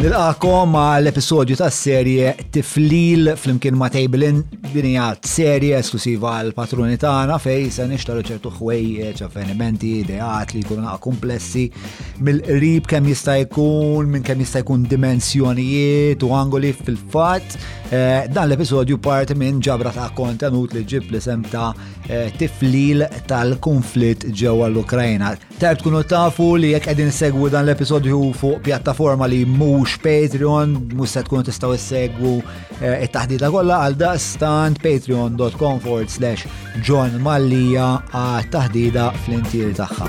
Nilqakom l episodju ta' serje Tiflil flimkien ma' Tejblin dinija serje esklusiva għal patruni tagħna fej se nixtaru ċertu ħwejjeġ, avvenimenti, ideat li jkunu naqa' komplessi mill-qrib kemm jista' jkun minn kemm jista' jkun dimensjonijiet u angoli fil-fatt. Eh, dan l-episodju parti minn ġabra ta' kontenut li ġib li sem ta' eh, tiflil tal-konflitt ġewwa l-Ukrajna. Tajjeb tkunu tafu li jekk qegħdin segwu dan l-episodju fuq pjattaforma li mhux Patreon, mhux se tkunu tistgħu issegwu eh, it-taħdita kollha għal daqstant patreon.com forward slash John Mallija għat taħdida fl-intier tagħha.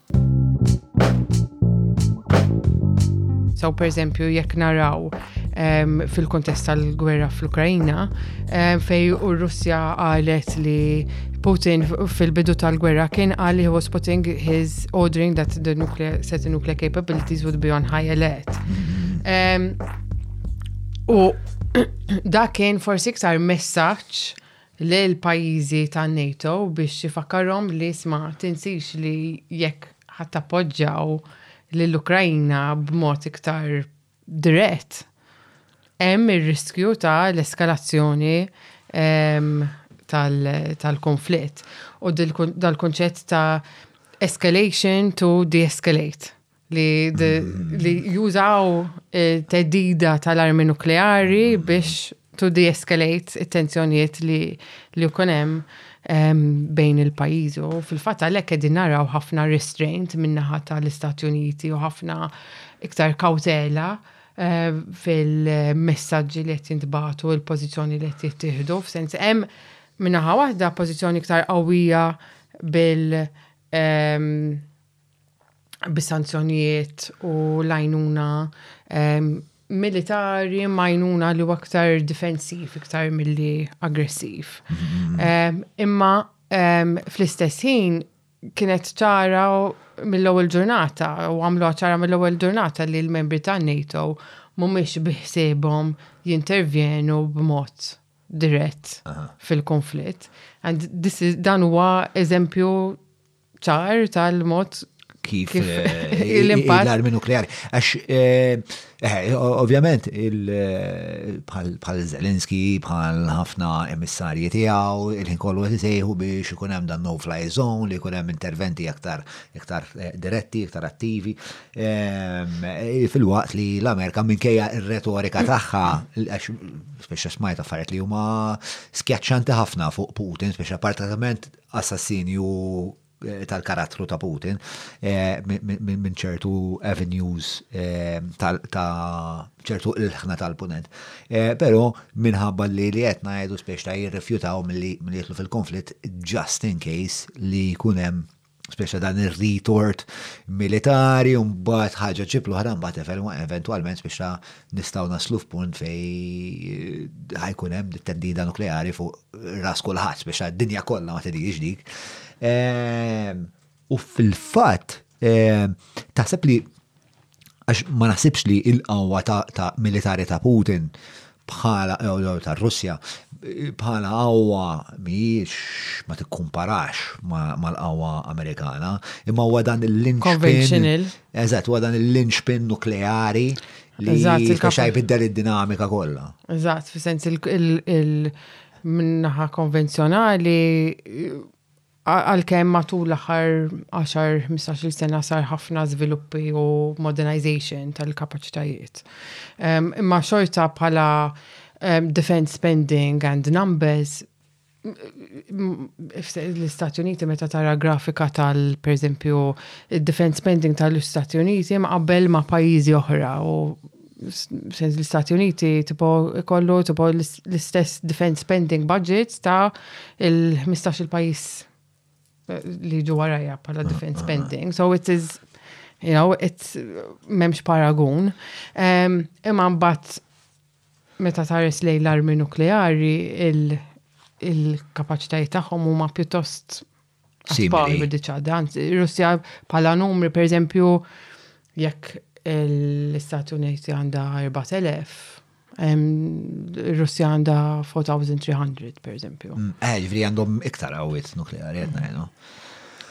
Saw pereżempju jekk naraw ehm, fil-kontest tal-gwerra fl-Ukrajina ehm, fej u Russja qalet li Putin fil-bidu tal-gwerra kien qal li he was putting his ordering that the nuclear set of nuclear capabilities would be on high alert. Ehm, u da kien forsi iktar messaġġ lill-pajjiżi tan-NATO biex ifakkarhom li isma' tinsiex li jekk ħa tappoġġaw lill-Ukraina b'mod iktar dirett, hemm ir-riskju ta' l-eskalazzjoni tal-kunflitt u dal-kunċett ta' escalation to de-escalate. li, li jużaw eh, teddida tal-armi nukleari biex to de-escalate it-tensjonijiet li li jkun hemm ehm, bejn il-pajjiżi. U fil-fatt għalhekk qegħdin naraw ħafna restraint min-naħa tal-Istati Uniti u ħafna iktar kawtela eh, fil-messaġġi li qed jintbagħtu, il-pożizzjoni li qed jittieħdu f'sens hemm min-naħa waħda pożizzjoni iktar qawwija bil ehm, bis-sanzjonijiet u l-għajnuna militari majnuna li waktar difensiv iktar milli aggressiv. Mhm. Imma fl-istess ħin kienet ċara mill-ewwel ġurnata u għamlu ċara mill-ewwel ġurnata li l-membri ta' NATO mhumiex biħsiebhom jintervjenu b'mod dirett fil-konflitt. Dan huwa eżempju ċar tal-mod kif eh, l-armi nukleari. Għax, eh, eh, ovvjament, bħal Zelenski, bħal ħafna emissarji tiegħu, il-ħin kollu qed isejħu biex ikun hemm dan no-fly zone, li jkun hemm interventi aktar iktar diretti, iktar attivi. Fil-waqt li l-Amerika minkejja il retorika tagħha, għax speċa smajt affarijiet li huma skjaċċanti ħafna fuq Putin, speċa partitament assassinju tal-karattru ta' Putin minn ċertu avenues ta' ċertu ilħna tal-punent. Pero minħabba li li qed ngħidu spiex ta' jirrifjutaw milli jitlu fil-konflitt just in case li jkun hemm spiex dan ir-retort militari u mbagħad ħaġa ġib l-oħra mbagħad eventwalment spiex ta' nistgħu naslu f'punt fejn ħajkun hemm it-teddida nukleari fuq ras kulħadd biex għad-dinja kollha ma tidhirx dik. Ehm, u fil-fatt ehm, taħseb li għax ma naħsibx li il-qawwa ta' militari ta' Putin bħala jew ta' Russja bħala qawwa mhijiex ma tikkumparax mal-qawwa Amerikana, imma huwa dan il-linċpin Eżatt, huwa dan il-linċpin nukleari li xi jbiddel id-dinamika kollha. Eżatt, fi sens il-minnaħa konvenzjonali għalkemm matul l-aħħar 10-15 sena sar ħafna żviluppi u modernization tal-kapaċitajiet. Imma xorta bħala defense spending and numbers l-Istati Uniti meta tara grafika tal per eżempju defense spending tal-Istati Uniti ma qabel ma' pajjiżi oħra u sens l-Istati Uniti tipo kollu tipo l-istess defense spending budget ta' il-15 il-pajjiż eh, li ġu warajja bħala ah, defense ah, ah. spending. So it is you know, it's memx paragun. Imma mbagħad Meta tħares lejn l-armi nukleari, il-kapaċitajiet tagħhom huma pjuttost simili biċ-ċada. Anzi, ir-Russja bħala numri, pereżempju, jekk l-Istati Uniti għandha 4,000, ir-Russja għandha 4,300, pereżempju. Eh, ġifri għandhom iktar għawit nukleari, għedna jenu.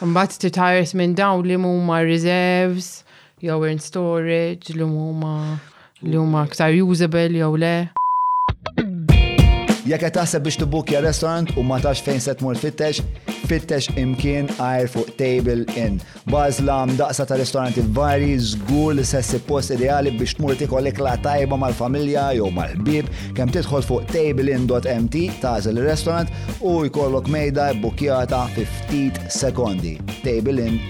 Mbagħad titħares minn dawn li huma reserves, Jew in storage li huma li huma aktar usable jew le. Jekk qed taħseb biex tibukja restaurant u ma tax fejn se tmur fittex, fittex imkien għajr fuq Table Inn. Bażla mdaqsa ta' ristoranti varji żgur li se ssib post ideali biex tmur tikol ikla tajba mal-familja jew mal-ħbieb kemm tidħol fuq tableinn.mt tażel ir-restaurant u jkollok mejda bbukjata fi ftit sekondi. Table Inn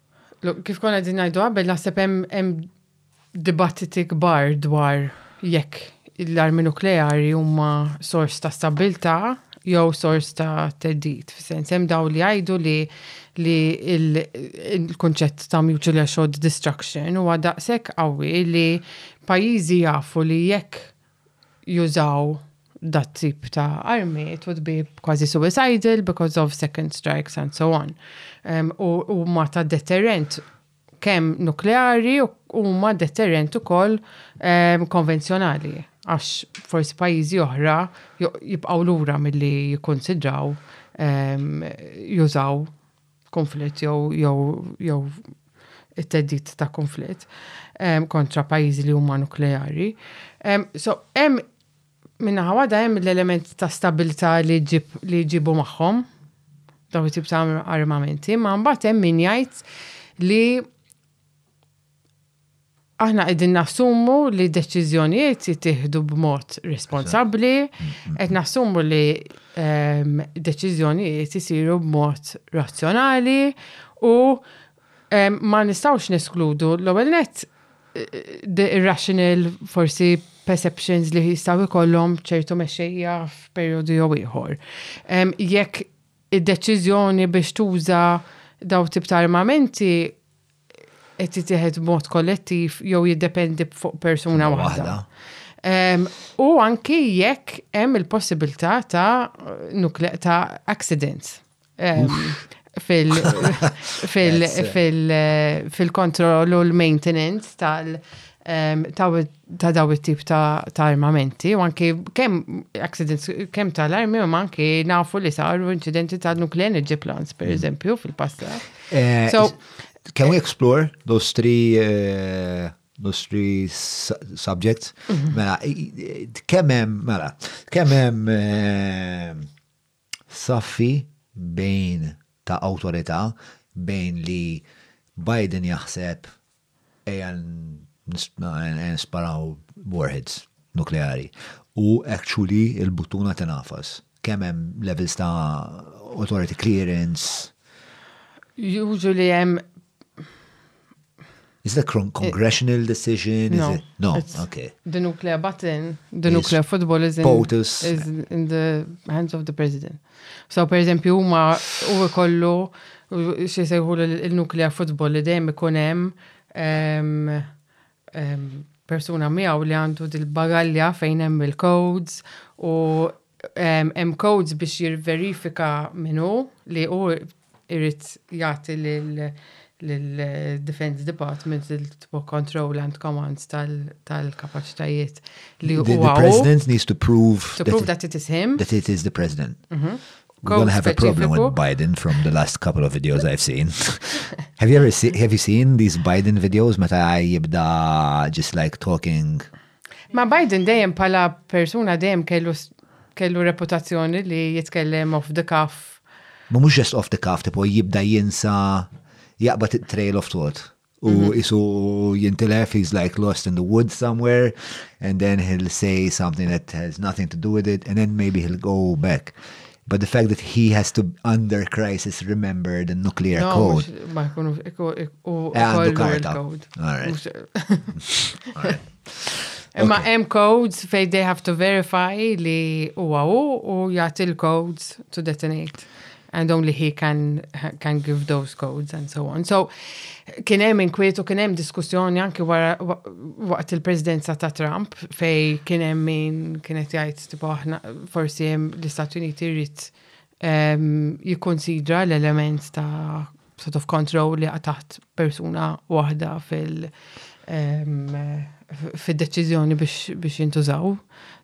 Kif konna qegħdin ngħidu qabel naħseb hemm dibattiti kbar dwar jekk l-armi nukleari huma sors ta' stabbiltà jew sors ta' teddit. Fis-sens hemm daw li jgħidu li li l-kunċett ta' mutual assured destruction huwa daqshekk qawwi li pajjiżi jafu li jekk jużaw dat tip ta' armi it would be kważi suicidal because of second strikes and so on. U huma ta' deterrent kemm nukleari u huma deterrent ukoll konvenzjonali għax forsi pajjiżi oħra jibqgħu lura milli jikkunsidraw jużaw konflitt jew it-theddid ta' konflitt kontra pajjiżi li huma nukleari. So, hemm minna ħawada hemm l-element ta' stabilità li jġibu magħhom dawn it-tip ta' armamenti, ma' mbagħad hemm min jgħid li Aħna qegħdin nassumu li deċiżjonijiet jittieħdu b'mod responsabbli, qed nassumu li ehm, deċiżjonijiet isiru b'mod razzjonali u ehm, ma nistgħux neskludu l-ewwel nett the irrational forsi perceptions li jistaw ikollhom ċertu mexxejja f'perjodu jew ieħor. Em, Jekk id-deċiżjoni biex tuża daw tip ta' armamenti qed jitieħed b'mod kollettiv jew jiddependi fuq persuna waħda. U anki jekk hemm il-possibilità ta' nukle ta' accidents fil-kontroll u l-maintenance tal- ta' daw it-tip ta', ta armamenti u anki kemm accidents kemm tal-armi u anki nafu li saru incidenti ta' nuclear energy plants per mm. eżempju fil-passat. Eh, so, can we explore those three uh, those three subjects? Mhm. Mela, kemm hemm mela, kemm hemm uh, Saffi bejn ta' awtorità bejn li Biden jaħseb ejja nisparaw warheads nukleari u actually il-buttuna tingħafas. Kemm hemm levels ta' authority clearance. Usually hemm Is it a congressional decision? No. Is it? No. It's okay. The nuclear button, the is nuclear football is in, POTUS. is in the hands of the president. So, per eżempju, huma u kollu xie sejħu l-nuclear football li dejjem ikun hemm persuna miegħu li għandu dil-bagalja fejn hemm il-codes u Hemm codes biex jirverifika min hu li hu jrid jagħti lill-Defence Department il-control and commands tal-kapaċitajiet li huwa hu. The President needs to prove that it is him. That it is the President. We're going to have a problem with Biden from the last couple of videos I've seen. Have you ever seen, have you seen these Biden videos meta jibda just like talking? Ma Biden dejjem pala persuna dejjem kellu kellu reputazzjoni li jitkellem off the cuff. Ma mhux just off the cuff, tipo jibda jinsa jaqbad trail of thought. U mhm. isu jintilef, he's like lost in the woods somewhere, and then he'll say something that has nothing to do with it, and then maybe he'll go back. But the fact that he has to, under crisis, remember the nuclear no, code. Ma jkunu, għandu karta. Imma hemm codes fej they have to verify li huwa hu u jagħti l-codes to detonate. And only he can, can give those codes and so on. So, kien hemm inkwetu, kien hemm diskussjoni anki waqt il-presidenza ta' Trump fej kien hemm min kienet jgħid Tipo aħna forsi hemm l-Istati Uniti jrid ehm, jikkonsidra l-element ta' sort of control li taħt persuna waħda fil- ehm, f- fid-deċiżjoni biex biex jintużaw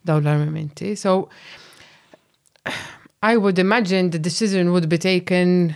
dawn l-armamenti. So I would imagine the decision would be taken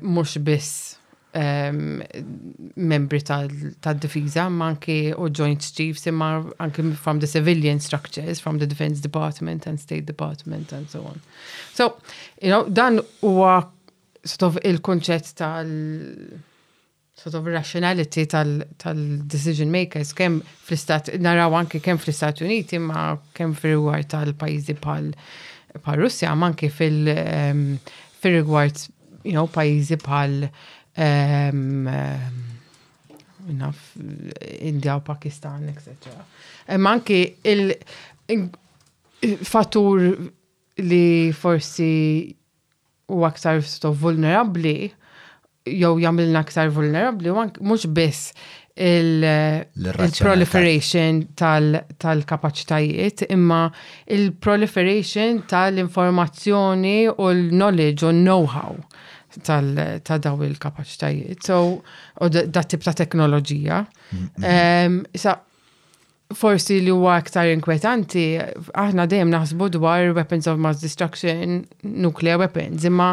mhux biss membri tad-difiża imma anke u joint chiefs imma anke from the civilian structures, from the defense department and state department and so on. So, you know, dan huwa sort of il-kunċett tal- sort of rationality tal-decision makers kemm fl-istat, naraw anki kemm fl-Istati Uniti ma kemm fil-rigward tal-pajjiżi bħal bħal Russja, ma anki fil-rigward, ehm, you know, pajjiżi bħal ehm, naf, India u Pakistan, etc. Eh, ma anki il-fattur li forsi u aktar sort vulnerabbli jew jagħmilna aktar vulnerabbli mhux biss il-proliferation tal-kapaċitajiet imma il-proliferation tal-informazzjoni u l-knowledge u l-know-how ta' daw il-kapaċitajiet u dat-tip ta' teknoloġija. Forsi li huwa aktar inkwetanti, aħna dejjem naħsbu dwar weapons of mass destruction, nuclear weapons, imma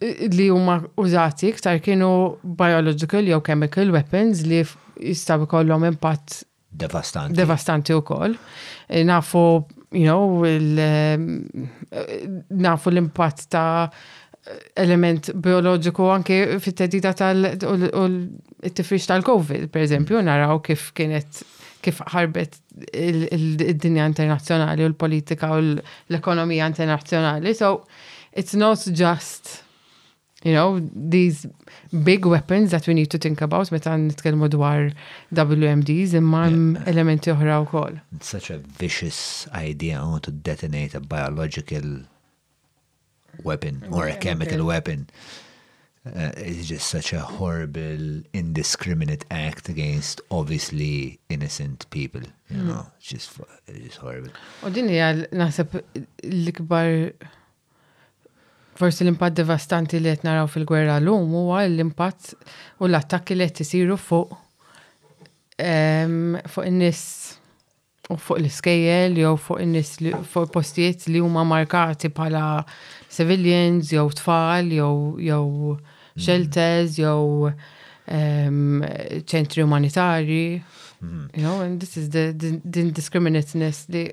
li huma użati iktar kienu biological jew chemical weapons li jistgħu jkollhom impatt devastanti. Devastanti wkoll. Eh, nafu, you know, eh, nafu l-impatt ta' element bioloġiku anke fit-tedida tal u t-tifrix tal-COVID, per eżempju, naraw kif kienet kif ħarbet id-dinja internazzjonali u l-politika u l-ekonomija internazzjonali. So, it's not just you know, these big weapons that we need to think about meta nitkellmu dwar WMDs imma elementi oħra wkoll. Such a vicious idea to detonate a biological weapon or a chemical weapon. Uh, it's just such a horrible, indiscriminate act against obviously innocent people. You hmm. know, it's just, it's horrible. U din hija naħseb l-ikbar forsi l-impatt devastanti li qed naraw fil-gwerra llum huwa l-impatt u l-attakki li qed isiru fuq ehm, fuq in-nies fuq l-iskejjel jew fuq in-nies li fuq postijiet li huma markati bħala civilians jew tfal jew jew shelters jew ehm, ċentri umanitarji. You know, and this is the, the, the indiscriminateness li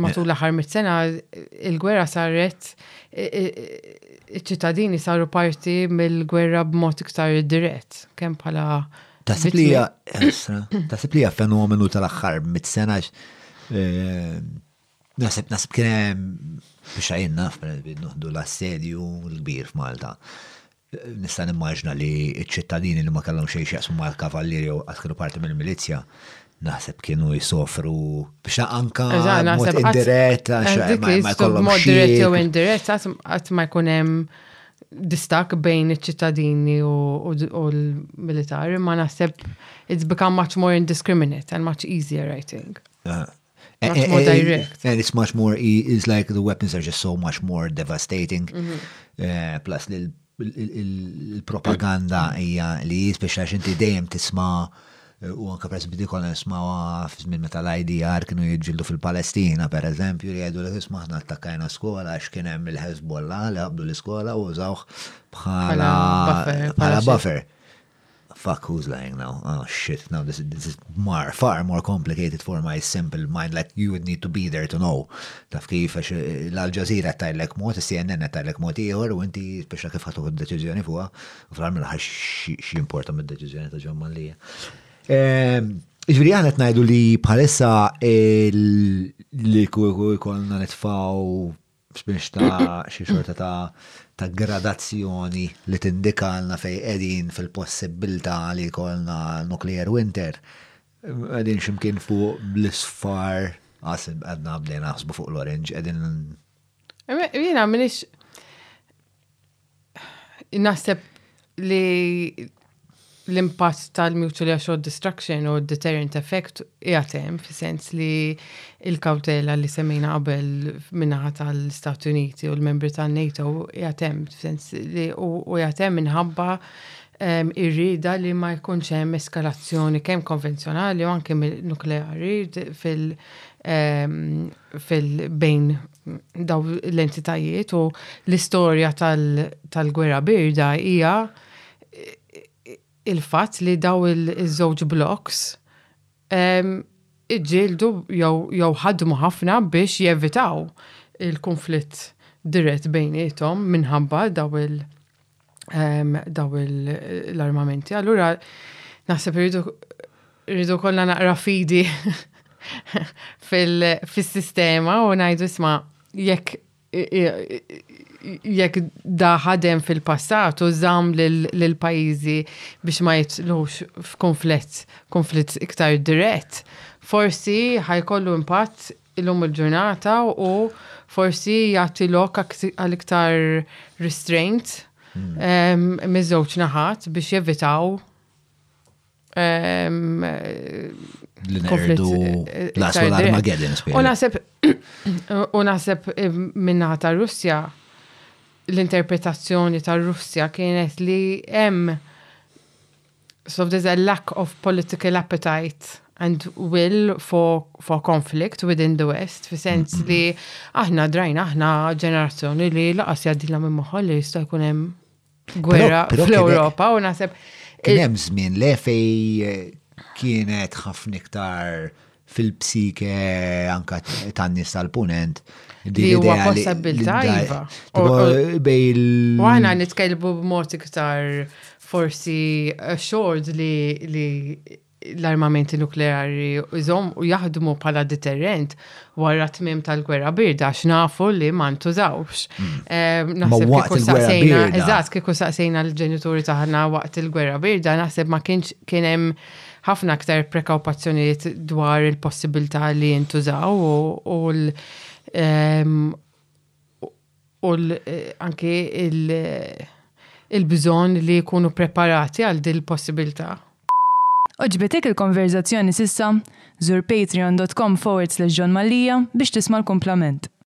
matul l-aħħar mit sena il-gwerra saret iċ-ċittadini saru parti mill-gwerra b'mod iktar dirett, kemm bħala Tasib li hija tasib li hija fenomenu tal-aħħar mit sena eh, Nasib, nasib kien hemm biex għajn naf, nuħdu l-assedju l-kbir f'Malta. Nista' nimmaġina li ċ-ċittadini li ma kellhom xejn x'jaqsmu mal-kavallieri jew qatt kienu parti mill-milizzja, naħseb kienu jsofru biex ta' anka mod indirett ma jkollhom mod dirett jew indirett qatt ma jkun hemm distak bejn iċ-ċittadini u l-militari, ma naħseb it's become much more indiscriminate and much easier, I think. Eh, much eh, more eh, direct. And it's much more, it's like the weapons are just so much more devastating. Mm-hmm. Plus il-propaganda hija li speċa xinti dejjem tisma' u anka per esempio dikon nismawa minn meta l-IDR kienu jġildu fil-Palestina per eżempju li għedu li tisma ħna attakkajna skola għax kien hemm il-Hezbollah li għabdu l-iskola u użawh bħala buffer. Fuck who's lying now? Ah, shit, now this, this is mar, far more complicated for my simple mind, like you would need to be there to know. Taf kif, għax eh, l-Al Jazeera tajlek mod, CNN tajlek mod ieħor, u inti biex kif ħatuħu d-deċizjoni fuqa, u fl-għar mill-ħar ximporta mid-deċizjoni ta' ġomma li. Ehm, Ġviri għana t-najdu li bħalissa li kuku jkollna nitfaw F'sbieħ ta' xi xorta ta' ta' gradazzjoni li tindikalna fejn qegħdin fil-possibbiltà li jkollna nuclear winter, qegħdin xi mkien fuq bl-isfar, għas għadna bdejna naħsbu fuq l-orange, qegħdin. Jiena minix. Naħseb li l-impatt tal-mutual assured destruction u deterrent effect jgħatem fi sens li il-kautela li semmejna qabel minnaħa tal-Stati Uniti u l-membri tal-NATO jgħatem fi sens li u jgħatem minħabba ehm, irrida li ma jkunx hemm eskalazzjoni kemm konvenzjonali u anke nukleari fil- ehm, fil-bejn daw l-entitajiet u l-istorja tal-gwerra birda hija il-fatt li daw il-żewġ bloks iġġieldu jew ħadmu ħafna biex jevitaw il-kunflitt dirett bejniethom minħabba daw il- ehm, daw l-armamenti. Allura, naħseb rridu kollha naqra fidi fil-sistema u ngħidu isma' jekk jekk daħadem fil-passat u żamm lil pajjiżi biex ma jitlux f'konflitt, konflitt iktar dirett, forsi ħajkollu impatt illum il-ġurnata u forsi jagħti lok għal iktar restraint miż-żewġ naħat biex jevitaw li nerdu l-aswel Armageddon. U naħseb u naħseb minna ta' Russja l-interpretazzjoni ta' Russja kienet li hemm So there's a lack of political appetite and will for, for conflict within the West, fi sens mm-hmm. li aħna drajna aħna ġenerazzjoni li laqas jaddila minn moħħol li jista' jkun hemm gwerra fl-Ewropa u naħseb. Kien hemm żmien le fej eh, kienet ħafna iktar fil-psike anka tan-nies tal-punent. Li huwa possibilità iva. Għana nitkellbu b'mod iktar forsi assured li l-armamenti nukleari jżom u jaħdmu bħala deterrent wara tmim tal-gwerra birda x'nafu li ma ntużawx. Mm. Naħseb kieku saqsejna, eżatt kieku saqsejna l-ġenituri taħna waqt il-gwerra birda naħseb ma kienx kien hemm ħafna aktar prekawpazzjonijiet dwar il-possibilità li jintużaw u l- ehm, u l- eh, anki il- eh, il-bżonn li jkunu preparati għal din il-possibilità. Għoġbitek il-konverżazzjoni s'issa? Żur patreon.com forward slash John Mallia biex tisma' l-kumplament.